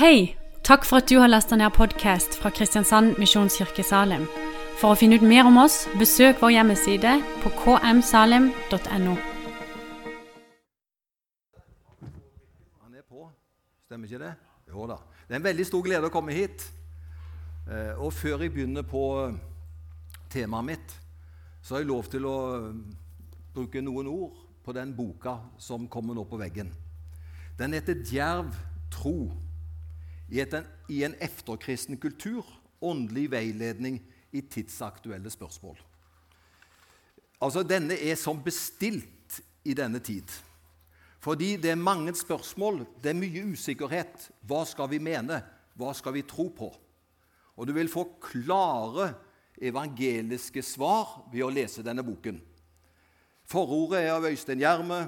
Hei! Takk for at du har lasta ned podkast fra Kristiansand Misjonskirke Salim. For å finne ut mer om oss, besøk vår hjemmeside på kmsalim.no. Han er på, stemmer ikke det? Jo da. Det er en veldig stor glede å komme hit. Eh, Og før jeg begynner på eh, temaet mitt, så har jeg lov til å eh, bruke noen ord på den boka som kommer nå på veggen. Den heter 'Djerv tro' i, et, i en efterkristen kultur. Åndelig veiledning i tidsaktuelle spørsmål. Altså, Denne er som bestilt i denne tid. Fordi det er mange spørsmål, det er mye usikkerhet. Hva skal vi mene? Hva skal vi tro på? Og du vil få klare evangeliske svar ved å lese denne boken. Forordet er av Øystein Gjerme.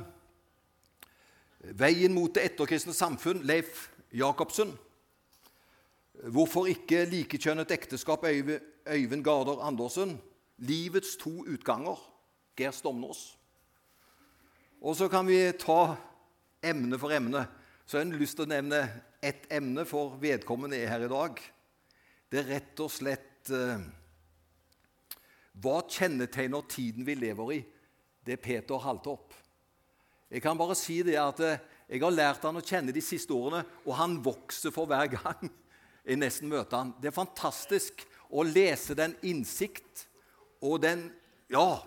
Veien mot det etterkristne samfunn, Leif Jacobsen. Hvorfor ikke likekjønnet ekteskap, Øyvind Garder Andersen. Livets to utganger, Geir Stomnås. Og så kan vi ta emne for emne. Så jeg har lyst til å nevne ett emne, for vedkommende er her i dag. Det er rett og slett eh, Hva kjennetegner tiden vi lever i? Det er Peter Haltopp. Jeg kan bare si det at eh, jeg har lært han å kjenne de siste årene, og han vokser for hver gang jeg nesten møter han. Det er fantastisk å lese den innsikt og den Ja,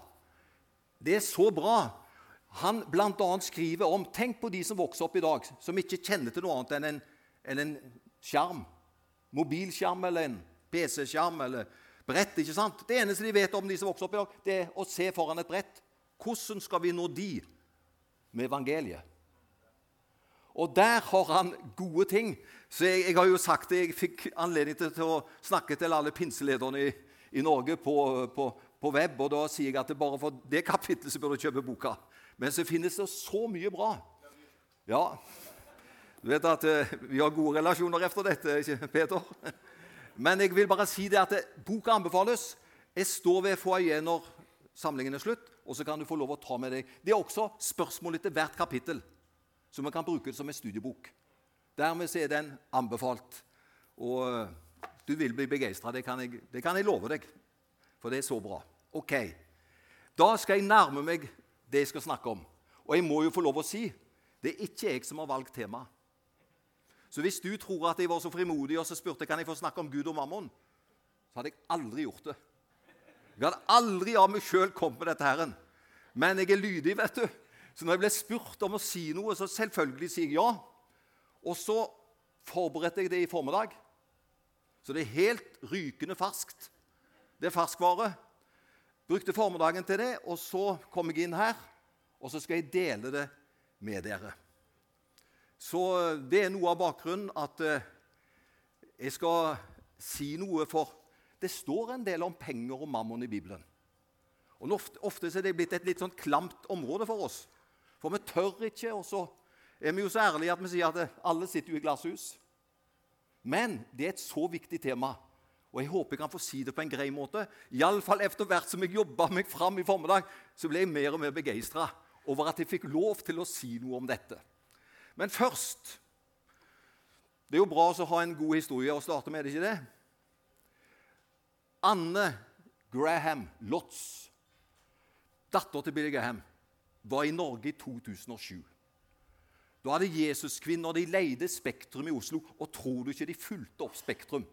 det er så bra. Han bl.a. skriver om Tenk på de som vokser opp i dag, som ikke kjenner til noe annet enn en, enn en skjerm. Mobilskjerm eller en PC-skjerm eller brett. ikke sant? Det eneste de vet om de som vokser opp i dag, det er å se foran et brett. Hvordan skal vi nå de med evangeliet? Og der har han gode ting. Så jeg, jeg har jo sagt det, jeg fikk anledning til, til å snakke til alle pinselederne i, i Norge på, på, på web, og da sier jeg at det bare for det kapittelet så bør du kjøpe boka. Men så finnes det så mye bra. Ja, du vet at eh, vi har gode relasjoner etter dette, ikke Peter? Men jeg vil bare si det at det, boka anbefales. Jeg står ved foajeen når samlingen er slutt, og så kan du få lov å ta med deg. Det er også spørsmål etter hvert kapittel, så man kan bruke det som en studiebok. Dermed er den anbefalt. Og eh, du vil bli begeistra, det, det kan jeg love deg. For det er så bra. Ok, Da skal jeg nærme meg det jeg skal snakke om. Og jeg må jo få lov å si det er ikke jeg som har valgt tema. Så hvis du tror at jeg var så frimodig og så spurte kan jeg få snakke om Gud og mammon, så hadde jeg aldri gjort det. Jeg hadde aldri av meg sjøl kommet med dette. her. Men jeg er lydig, vet du. Så når jeg ble spurt om å si noe, så selvfølgelig sier jeg ja. Og så forberedte jeg det i formiddag. Så det er helt rykende ferskt. Det er ferskvare. Brukte formiddagen til det, og så kom jeg inn her, og så skal jeg dele det med dere. Så eh, det er noe av bakgrunnen at eh, jeg skal si noe for Det står en del om penger og mammon i Bibelen. Og ofte, ofte er det blitt et litt sånn klamt område for oss. For vi tør ikke, og så er vi jo så ærlige at vi sier at alle sitter jo i glasshus. Men det er et så viktig tema, og jeg håper jeg kan få si det på en grei måte. Iallfall etter hvert som jeg jobba meg fram i formiddag, så ble jeg mer og mer begeistra over at jeg fikk lov til å si noe om dette. Men først Det er jo bra å ha en god historie å starte med, er det ikke det? Anne Graham Lotz, datter til Billy Graham, var i Norge i 2007. Da hadde Jesuskvinner de leide Spektrum i Oslo, og tror du ikke de fulgte opp Spektrum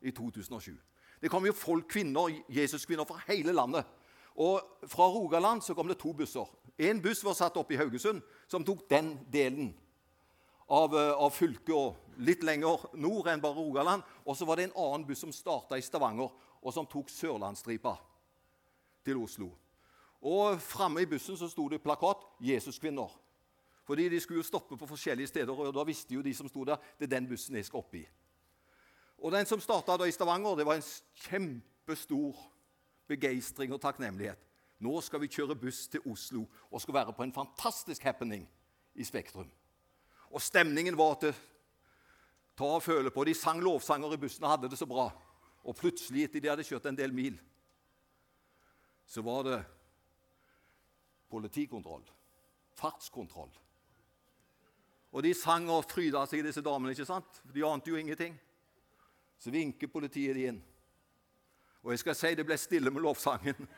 i 2007? Det kom jo folk, kvinner, Jesuskvinner fra hele landet. Og Fra Rogaland så kom det to busser. En buss var satt opp i Haugesund, som tok den delen av, eh, av fylket og litt lenger nord enn bare Rogaland. Og så var det en annen buss som starta i Stavanger, og som tok Sørlandsstripa til Oslo. Og Framme i bussen så sto det plakat 'Jesuskvinner'. Fordi de skulle jo stoppe på forskjellige steder, og da visste jo de som sto der, det er den bussen jeg skal opp i. Og den som starta i Stavanger, det var en kjempestor begeistring og takknemlighet. Nå skal vi kjøre buss til Oslo og skal være på en fantastisk happening i Spektrum. Og stemningen var til ta og føle på. De sang lovsanger i bussen og hadde det så bra. Og plutselig, etter de hadde kjørt en del mil, så var det politikontroll, fartskontroll. Og de sang og fryda seg, disse damene. ikke sant? De ante jo ingenting. Så vinker politiet de inn. Og jeg skal si det ble stille med lovsangen.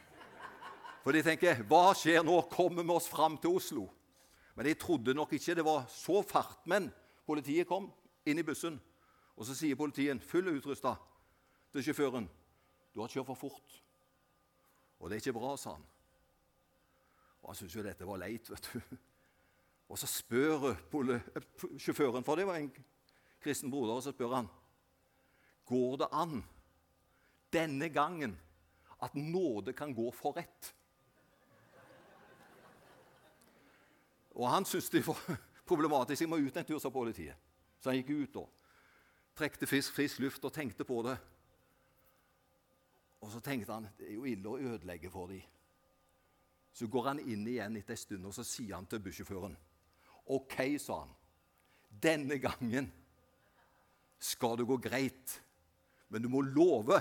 For de tenker hva skjer nå? Kommer vi oss fram til Oslo? Men de trodde nok ikke det var så fart. Men politiet kom inn i bussen, og så sier politiet, full utrusta, til sjåføren 'Du har kjørt for fort.' 'Og det er ikke bra', sa han. Og Han syntes jo dette var leit. vet du. Og så spør sjåføren, for det var en kristen broder, og så spør han Går det an denne gangen at nåde kan gå for rett? Og han syntes det var problematisk. Jeg må ut en tur, sa politiet. Så han gikk ut og trekte fisk, frisk luft og tenkte på det. Og så tenkte han det er jo ille å ødelegge for dem. Så går han inn igjen etter en stund og så sier han til bussjåføren OK, sa han. Denne gangen skal det gå greit, men du må love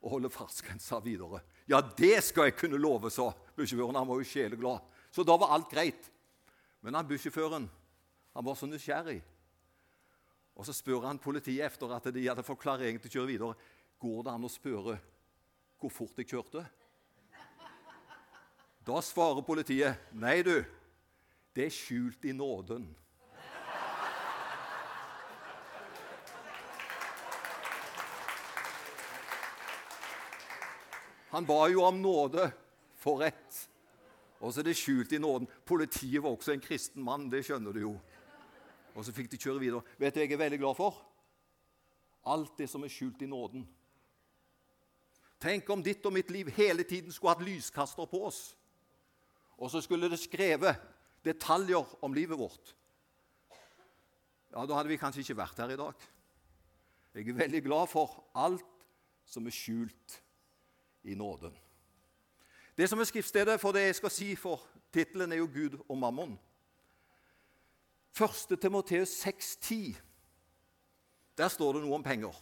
å holde fartsgrensa videre. Ja, det skal jeg kunne love, sa bussjåføren. Han var jo sjeleglad. Så da var alt greit. Men han bussjåføren han var så nysgjerrig. Og Så spør han politiet etter at de hadde fått klarering til å kjøre videre. Går det an å spørre hvor fort jeg kjørte? Da svarer politiet nei, du, det er skjult i nåden. Han ba jo om nåde for rett. Og så er det skjult i nåden. Politiet var også en kristen mann, det skjønner du jo. Og så fikk de kjøre videre. Vet du hva jeg er veldig glad for? Alt det som er skjult i nåden. Tenk om ditt og mitt liv hele tiden skulle hatt lyskaster på oss. Og så skulle det skrevet detaljer om livet vårt. Ja, Da hadde vi kanskje ikke vært her i dag. Jeg er veldig glad for alt som er skjult i nåden. Det som er skriftstedet for det jeg skal si, for tittelen er jo Gud og mammon. 1. Timoteus 6,10. Der står det noe om penger.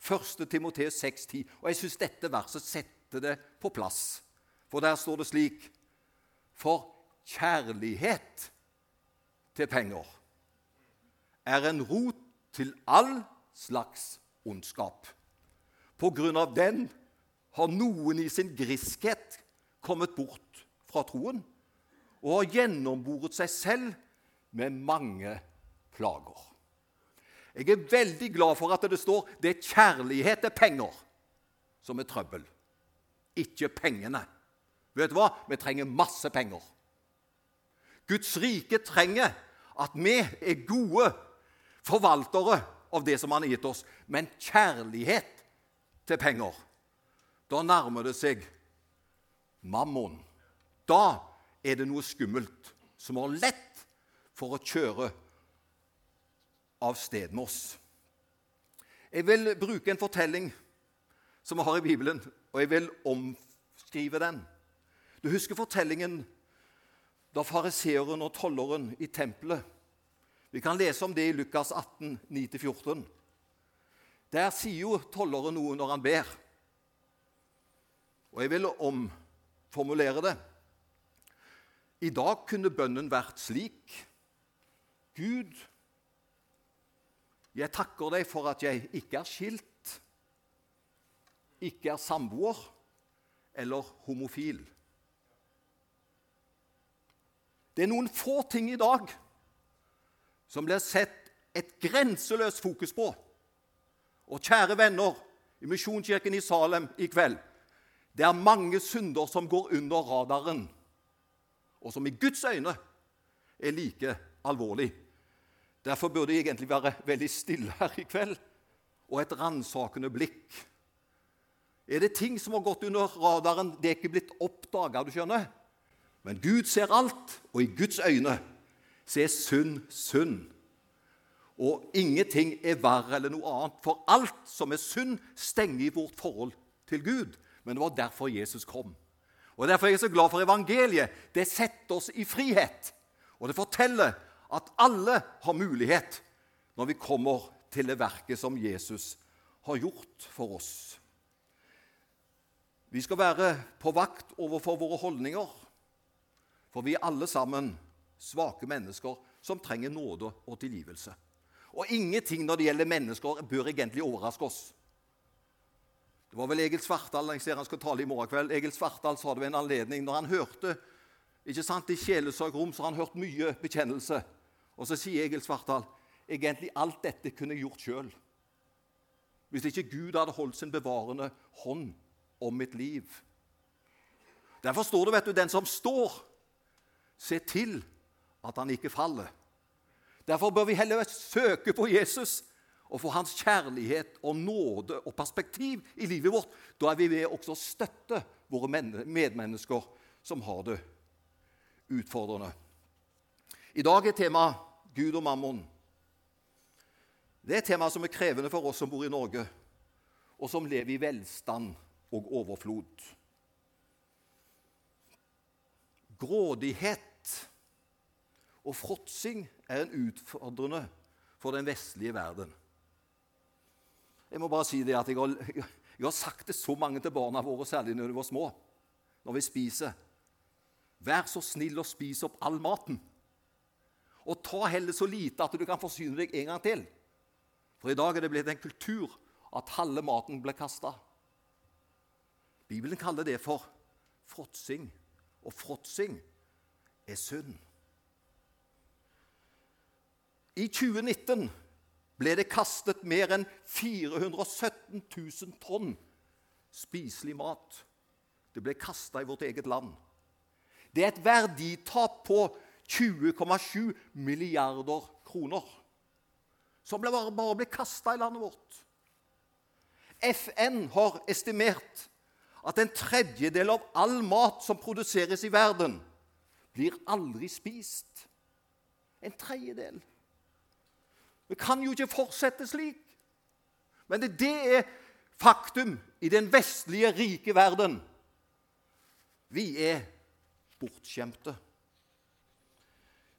1. Timoteus 6,10. Og jeg syns dette verset setter det på plass. For der står det slik For kjærlighet til penger er en rot til all slags ondskap. På grunn av den har noen i sin griskhet kommet bort fra troen og har gjennomboret seg selv med mange plager. Jeg er veldig glad for at det står det er kjærlighet til penger som er trøbbel, ikke pengene. Vet du hva? Vi trenger masse penger. Guds rike trenger at vi er gode forvaltere av det som Han har gitt oss. Men kjærlighet til penger, da nærmer det seg mammon. Da er det noe skummelt som har lett for å kjøre av sted med oss. Jeg vil bruke en fortelling som vi har i Bibelen, og jeg vil omskrive den. Du husker fortellingen da fariseeren og tolleren i tempelet Vi kan lese om det i Lukas 18, 9-14. Der sier jo tolleren noe når han ber. Og jeg vil omformulere det. I dag kunne bønnen vært slik Gud, jeg takker deg for at jeg ikke er skilt, ikke er samboer eller homofil. Det er noen få ting i dag som blir sett et grenseløst fokus på. Og kjære venner i Misjonskirken i Salem i kveld det er mange synder som går under radaren, og som i Guds øyne er like alvorlig. Derfor burde jeg egentlig være veldig stille her i kveld og et ransakende blikk. Er det ting som har gått under radaren, det er ikke blitt oppdaga, du skjønner? Men Gud ser alt, og i Guds øyne så er synd synd. Og ingenting er verre eller noe annet, for alt som er synd, stenger i vårt forhold til Gud. Men det var derfor Jesus kom. Og Derfor er jeg så glad for evangeliet. Det setter oss i frihet. Og det forteller at alle har mulighet når vi kommer til det verket som Jesus har gjort for oss. Vi skal være på vakt overfor våre holdninger, for vi er alle sammen svake mennesker som trenger nåde og tilgivelse. Og ingenting når det gjelder mennesker, bør egentlig overraske oss. Det var vel Egil Svartdal jeg ser han skal tale i morgen kveld. Egil Svartdal sa det ved en anledning når han hørte ikke sant, i sjelesorgrom så har han hørt mye bekjennelse. Og så sier Egil Svartdal egentlig alt dette kunne jeg gjort sjøl. Hvis ikke Gud hadde holdt sin bevarende hånd om mitt liv. Derfor står det, vet du, den som står, se til at han ikke faller. Derfor bør vi heller søke på Jesus og få hans kjærlighet og nåde og perspektiv i livet vårt. Da er vi ved også å støtte våre medmennesker som har det utfordrende. I dag er temaet Gud og mammon. Det er et tema som er krevende for oss som bor i Norge, og som lever i velstand og overflod. Grådighet og fråtsing er en utfordrende for den vestlige verden. Jeg må bare si det at jeg har, jeg har sagt det så mange til barna våre, særlig når de var små, når vi spiser. Vær så snill å spise opp all maten. Og ta heller så lite at du kan forsyne deg en gang til. For i dag er det blitt en kultur at halve maten blir kasta. Bibelen kaller det for fråtsing, og fråtsing er synd. I 2019 ble det kastet mer enn 417 000 tonn spiselig mat. Det ble kasta i vårt eget land. Det er et verditap på 20,7 milliarder kroner. Som bare, ble kasta i landet vårt. FN har estimert at en tredjedel av all mat som produseres i verden, blir aldri spist. En tredjedel. Vi kan jo ikke fortsette slik. Men det, det er faktum i den vestlige, rike verden. Vi er bortskjemte.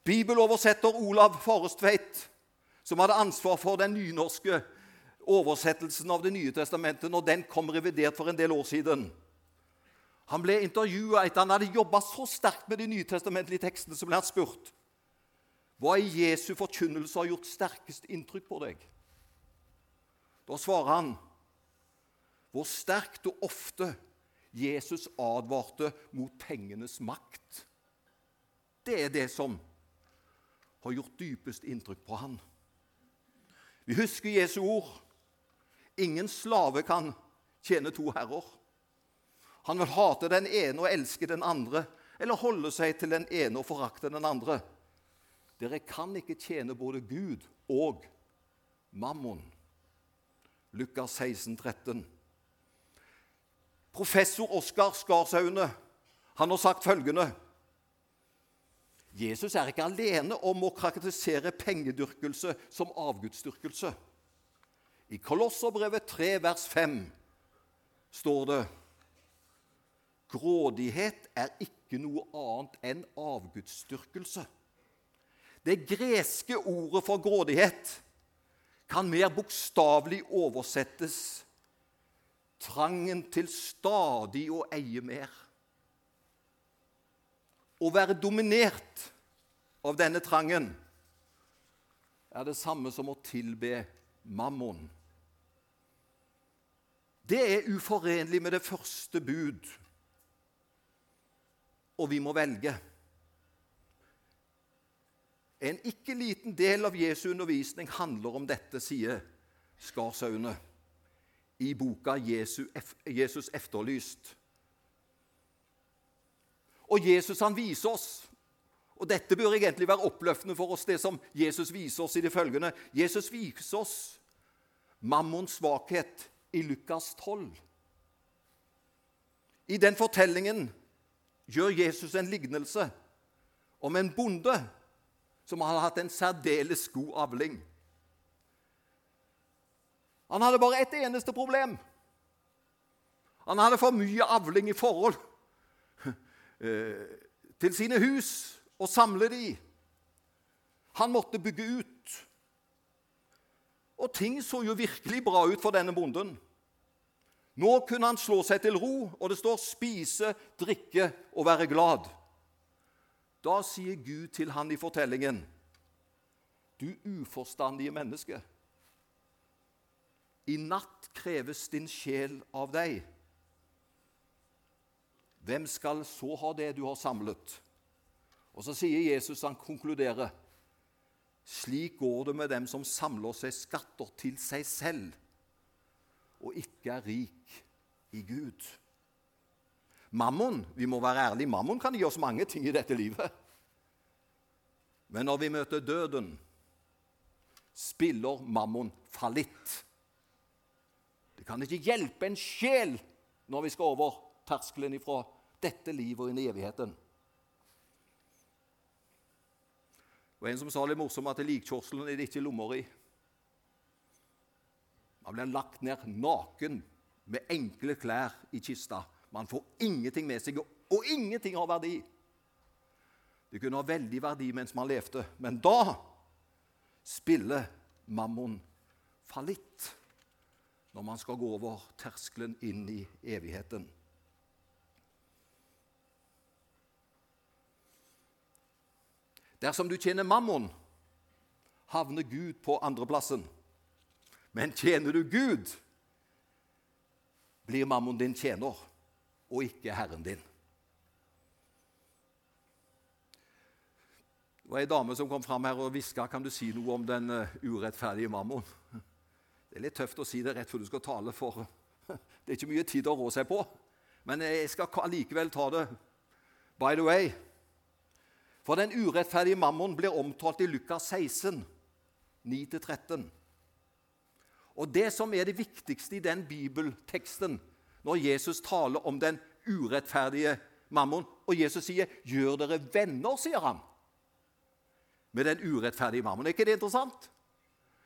Bibeloversetter Olav Forestveit, som hadde ansvar for den nynorske oversettelsen av Det nye testamentet når den kom revidert for en del år siden. Han ble intervjua etter han hadde jobba så sterkt med de nytestamentlige tekstene. Så ble han spurt hva i Jesu forkynnelse har gjort sterkest inntrykk på deg. Da svarer han hvor sterkt og ofte Jesus advarte mot pengenes makt. Det er det som har gjort dypest inntrykk på han. Vi husker Jesu ord. Ingen slave kan tjene to herrer. Han vil hate den ene og elske den andre, eller holde seg til den ene og forakte den andre. Dere kan ikke tjene både Gud og mammon. Lukas 16, 13. Professor Oskar Skarsaune han har sagt følgende Jesus er ikke alene om å karakterisere pengedyrkelse som avgudsdyrkelse. I Kolosserbrevet 3, vers 5 står det Grådighet er ikke noe annet enn avgudsdyrkelse. Det greske ordet for grådighet kan mer bokstavelig oversettes trangen til stadig å eie mer. Å være dominert av denne trangen er det samme som å tilbe mammon. Det er uforenlig med det første bud, og vi må velge. En ikke liten del av Jesu undervisning handler om dette, sier Skarsaune i boka 'Jesus efterlyst'. Og Jesus han viser oss og Dette bør egentlig være oppløftende for oss, det som Jesus viser oss i det følgende. Jesus viser oss mammons svakhet i Lukas 12. I den fortellingen gjør Jesus en lignelse om en bonde som hadde hatt en særdeles god avling. Han hadde bare ett eneste problem. Han hadde for mye avling i forhold eh, til sine hus og samle de. Han måtte bygge ut. Og ting så jo virkelig bra ut for denne bonden. Nå kunne han slå seg til ro, og det står 'spise, drikke og være glad'. Da sier Gud til han i fortellingen, du uforstandige menneske. I natt kreves din sjel av deg. Hvem skal så ha det du har samlet? Og så sier Jesus, han konkluderer, slik går det med dem som samler seg skatter til seg selv og ikke er rik i Gud. Mammon, vi må være ærlige, mammon kan gi oss mange ting i dette livet. Men når vi møter døden, spiller mammon fallitt. Det kan ikke hjelpe en sjel når vi skal over terskelen ifra dette livet og inn i evigheten. Og En som sa litt morsomt at likkjørselen er det ikke lommer i. Man blir lagt ned naken med enkle klær i kista. Man får ingenting med seg, og ingenting har verdi. Det kunne ha veldig verdi mens man levde, men da spiller mammon fallitt når man skal gå over terskelen inn i evigheten. Dersom du tjener mammon, havner Gud på andreplassen. Men tjener du Gud, blir mammon din tjener og ikke Herren din. Det var ei dame som kom fram her og hviska kan du si noe om den eh, urettferdige mammon. Det er litt tøft å si det rett før du skal tale, for det er ikke mye tid å rå seg på. Men jeg skal allikevel ta det by the way. For den urettferdige mammon blir omtalt i Lukas 16, 9-13. Og Det som er det viktigste i den bibelteksten, når Jesus taler om den urettferdige mammon, og Jesus sier 'gjør dere venner', sier han, med den urettferdige mammon. Er ikke det interessant?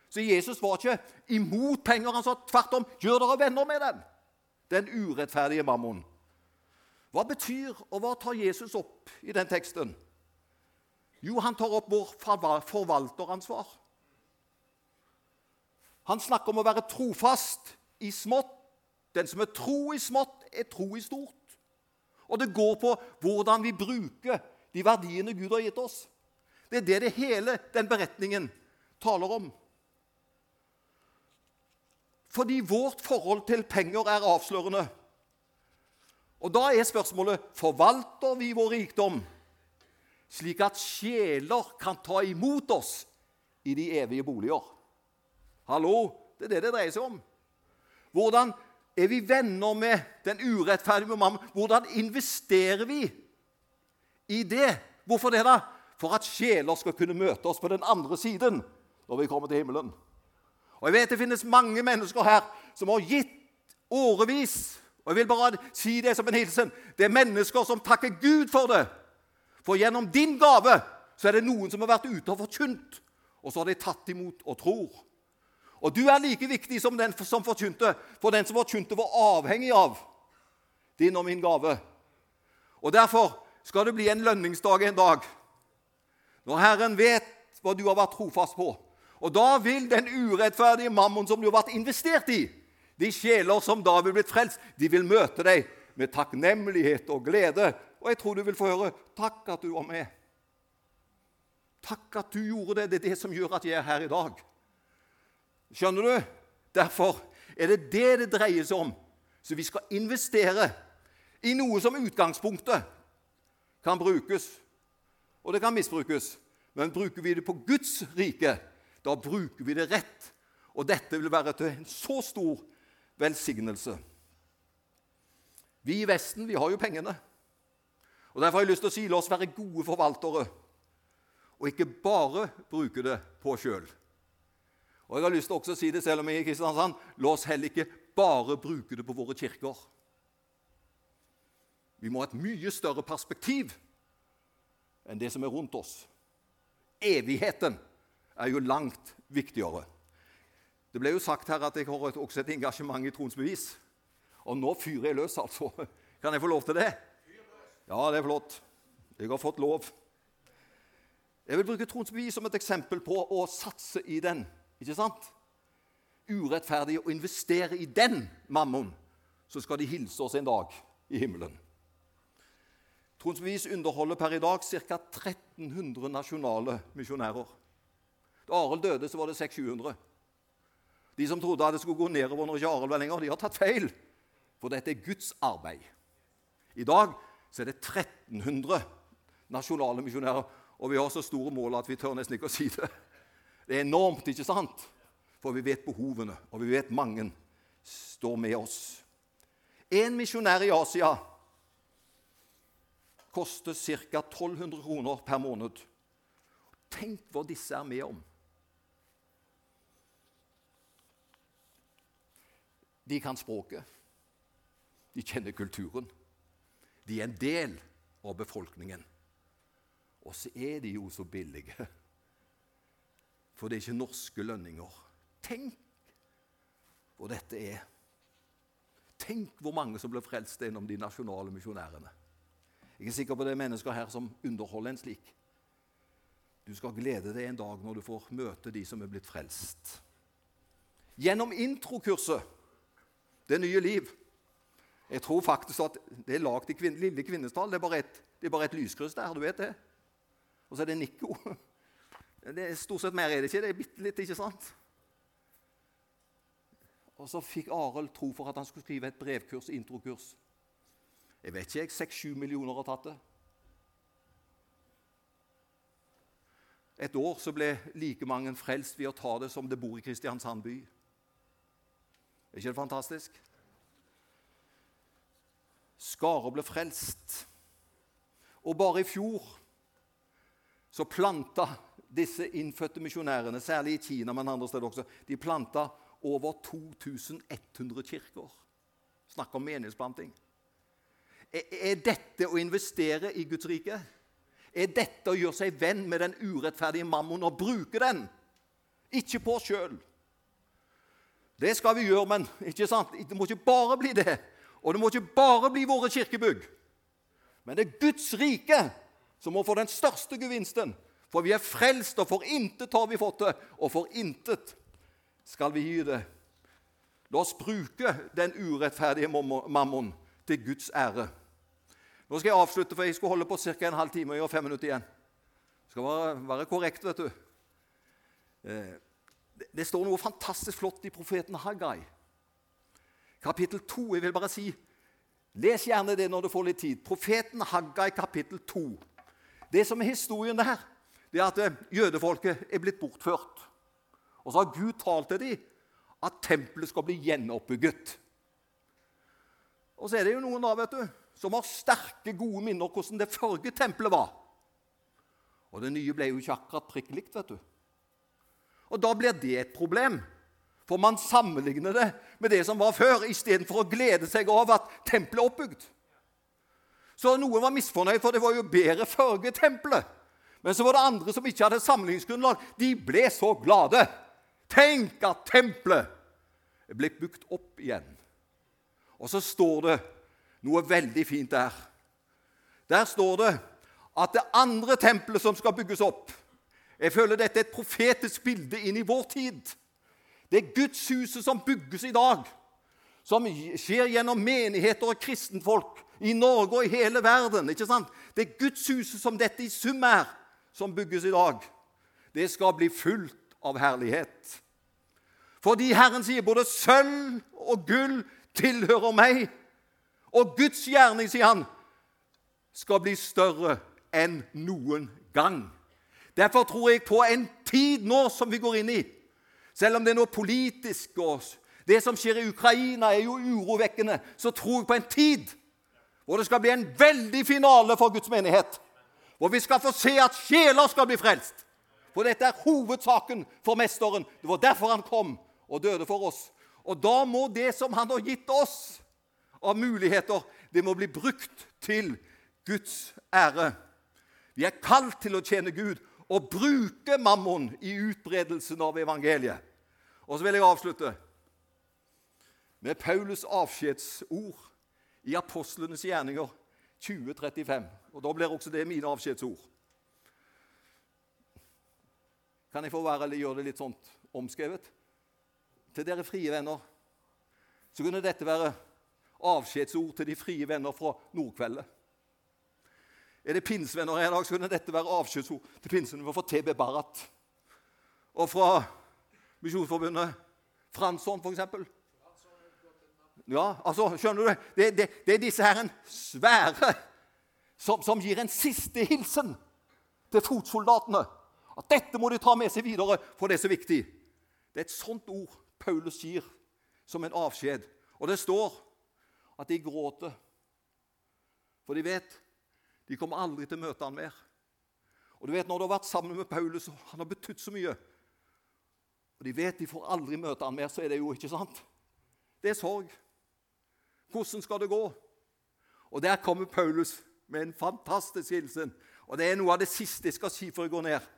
Så Jesus var ikke imot penger. Han sa tvert om 'gjør dere venner med den', den urettferdige mammon. Hva betyr, og hva tar Jesus opp i den teksten? Jo, han tar opp vår forvalteransvar. Han snakker om å være trofast i smått. Den som er tro i smått, er tro i stort. Og det går på hvordan vi bruker de verdiene Gud har gitt oss. Det er det det hele den beretningen taler om. Fordi vårt forhold til penger er avslørende. Og da er spørsmålet forvalter vi vår rikdom slik at sjeler kan ta imot oss i de evige boliger. Hallo, det er det det dreier seg om. Hvordan er vi venner med den urettferdige mamma? Hvordan investerer vi i det? Hvorfor det, da? For at sjeler skal kunne møte oss på den andre siden når vi kommer til himmelen. Og jeg vet Det finnes mange mennesker her som har gitt årevis. Og jeg vil bare si det som en hilsen. Det er mennesker som takker Gud for det. For gjennom din gave så er det noen som har vært ute og forkynt, og så har de tatt imot og tror. Og du er like viktig som den som forkynte, for den som forkynte, var avhengig av din og min gave. Og Derfor skal det bli en lønningsdag en dag, når Herren vet hva du har vært trofast på. Og da vil den urettferdige mammon som du har vært investert i, de sjeler som da vil blitt frelst, de vil møte deg med takknemlighet og glede og jeg tror du vil få høre 'Takk at du var med'. Takk at du gjorde det. Det er det som gjør at jeg er her i dag. Skjønner du? Derfor er det det det dreier seg om. Så vi skal investere i noe som utgangspunktet kan brukes, og det kan misbrukes. Men bruker vi det på Guds rike, da bruker vi det rett. Og dette vil være til en så stor velsignelse. Vi i Vesten vi har jo pengene. Og Derfor har jeg lyst til å si la oss være gode forvaltere og ikke bare bruke det på oss sjøl. Og jeg har lyst til også å si det selv om jeg er i Kristiansand, la oss heller ikke bare bruke det på våre kirker. Vi må ha et mye større perspektiv enn det som er rundt oss. Evigheten er jo langt viktigere. Det ble jo sagt her at jeg har også et engasjement i tronsbevis. Og nå fyrer jeg løs, altså. Kan jeg få lov til det? Ja, det er flott. Jeg har fått lov. Jeg vil bruke tronsbevis som et eksempel på å satse i den. Ikke sant? Urettferdig å investere i den mammon, så skal de hilse oss en dag i himmelen. Tronsbevis underholder per i dag ca. 1300 nasjonale misjonærer. Da Arild døde, så var det 600-700. De som trodde at det skulle gå nedover når ikke Arild var lenger, de har tatt feil. For dette er Guds arbeid. I dag så er det 1300 nasjonale misjonærer, og vi har så store mål at vi tør nesten ikke å si det. Det er enormt, ikke sant? For vi vet behovene, og vi vet mange står med oss. En misjonær i Asia koster ca. 1200 kroner per måned. Tenk hva disse er med om. De kan språket. De kjenner kulturen. De er en del av befolkningen. Og så er de jo så billige. For det er ikke norske lønninger. Tenk hvor dette er. Tenk hvor mange som ble frelst gjennom de nasjonale misjonærene. Jeg er sikker på det er mennesker her som underholder en slik. Du skal glede deg en dag når du får møte de som er blitt frelst. Gjennom introkurset Det nye liv Jeg tror faktisk at det er lagd i kvin Lille Kvinesdal. Det er bare et, det et lyskryss der, du vet det. Og så er det Nico. Det er Stort sett mer er det ikke. Det er bitte litt, ikke sant? Og så fikk Arild tro for at han skulle skrive et brevkurs, introkurs. Jeg vet ikke, jeg. Seks-sju millioner har tatt det. Et år så ble like mange frelst ved å ta det som det bor i Kristiansand by. Er ikke det fantastisk? Skarer ble frelst. Og bare i fjor så planta disse innfødte misjonærene, særlig i Kina, men andre steder også, de planta over 2100 kirker. Snakk om menighetsplanting. Er dette å investere i Guds rike? Er dette å gjøre seg venn med den urettferdige mammon og bruke den? Ikke på oss sjøl. Det skal vi gjøre, men ikke sant? det må ikke bare bli det. Og det må ikke bare bli våre kirkebygg. Men det er Guds rike som må få den største gevinsten. For vi er frelst, og for intet har vi fått det, og for intet skal vi gi det. La oss bruke den urettferdige mammon til Guds ære. Nå skal jeg avslutte, for jeg skal holde på ca. en halv time og gjøre fem minutter igjen. Det skal være, være korrekt, vet du. Eh, det står noe fantastisk flott i profeten Haggai. Kapittel 2. Jeg vil bare si Les gjerne det når du får litt tid. Profeten Haggai, kapittel 2. Det som er historien der, det er at eh, jødefolket er blitt bortført. Og så har Gud talt til dem at tempelet skal bli gjenoppbygget. Og så er det jo noen da, vet du, som har sterke, gode minner om hvordan det forrige tempelet var. Og det nye ble jo ikke akkurat prikk likt, vet du. Og da blir det et problem. For man sammenligner det med det som var før, istedenfor å glede seg over at tempelet er oppbygd. Så noen var misfornøyd, for det var jo bedre forrige tempelet. Men så var det andre som ikke hadde sammenligningsgrunnlag. De ble så glade. Tenk at tempelet er blitt bygd opp igjen. Og så står det noe veldig fint der. Der står det at det andre tempelet som skal bygges opp Jeg føler dette er et profetisk bilde inn i vår tid. Det er gudshuset som bygges i dag, som skjer gjennom menigheter og kristenfolk i Norge og i hele verden. ikke sant? Det er gudshuset som dette i sum er, som bygges i dag. Det skal bli fullt av herlighet. Fordi Herren sier både sølv og gull tilhører meg. Og Guds gjerning, sier han, skal bli større enn noen gang. Derfor tror jeg på en tid nå som vi går inn i. Selv om det er noe politisk og det som skjer i Ukraina, er jo urovekkende, så tror jeg på en tid hvor det skal bli en veldig finale for Guds menighet. Hvor vi skal få se at sjeler skal bli frelst. For dette er hovedsaken for Mesteren. Det var derfor han kom og døde for oss. Og da må det som han har gitt oss av muligheter, det må bli brukt til Guds ære. Vi er kalt til å tjene Gud og bruke mammon i utbredelsen av evangeliet. Og så vil jeg avslutte med Paulus avskjedsord i apostlenes gjerninger 2035. Og Da blir også det mine avskjedsord. Kan jeg få være, eller gjøre det litt sånt omskrevet? Til dere frie venner så kunne dette være avskjedsord til de frie venner fra Nordkveldet. Er det pinsevenner her i dag, så kunne dette være avskjedsord til pinsevenner fra TB Barat. Og fra Misjonsforbundet Fransson, f.eks. Ja, altså, skjønner du? Det, det, det er disse her en svære som, som gir en siste hilsen til fotsoldatene. At dette må de ta med seg videre, for det er så viktig. Det er et sånt ord Paulus gir som en avskjed. Og det står at de gråter, for de vet de kommer aldri til å møte han mer. Og du vet, Når du har vært sammen med Paulus, og han har betydd så mye, og de vet de får aldri møte han mer, så er det jo ikke sant. Det er sorg. Hvordan skal det gå? Og der kommer Paulus med en fantastisk hilsen. Og det er noe av det siste jeg skal si før jeg går ned.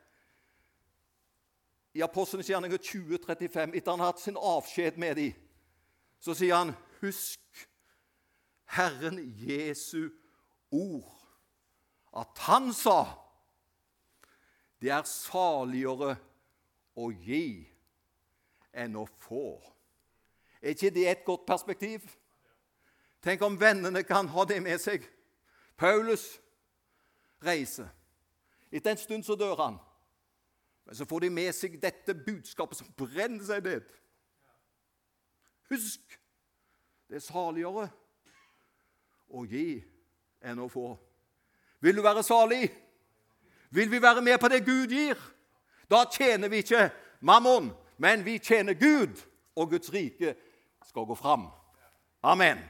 I Apostlenes gjerninger 2035, etter han har hatt sin avskjed med dem, så sier han, 'Husk Herren Jesu ord', at han sa, 'Det er saligere å gi enn å få'. Er ikke det et godt perspektiv? Tenk om vennene kan ha det med seg. Paulus reiser. Etter en stund så dør han. Men så får de med seg dette budskapet som brenner seg ned. Husk, det er saligere å gi enn å få. Vil du være salig? Vil vi være med på det Gud gir? Da tjener vi ikke mammon, men vi tjener Gud, og Guds rike skal gå fram. Amen.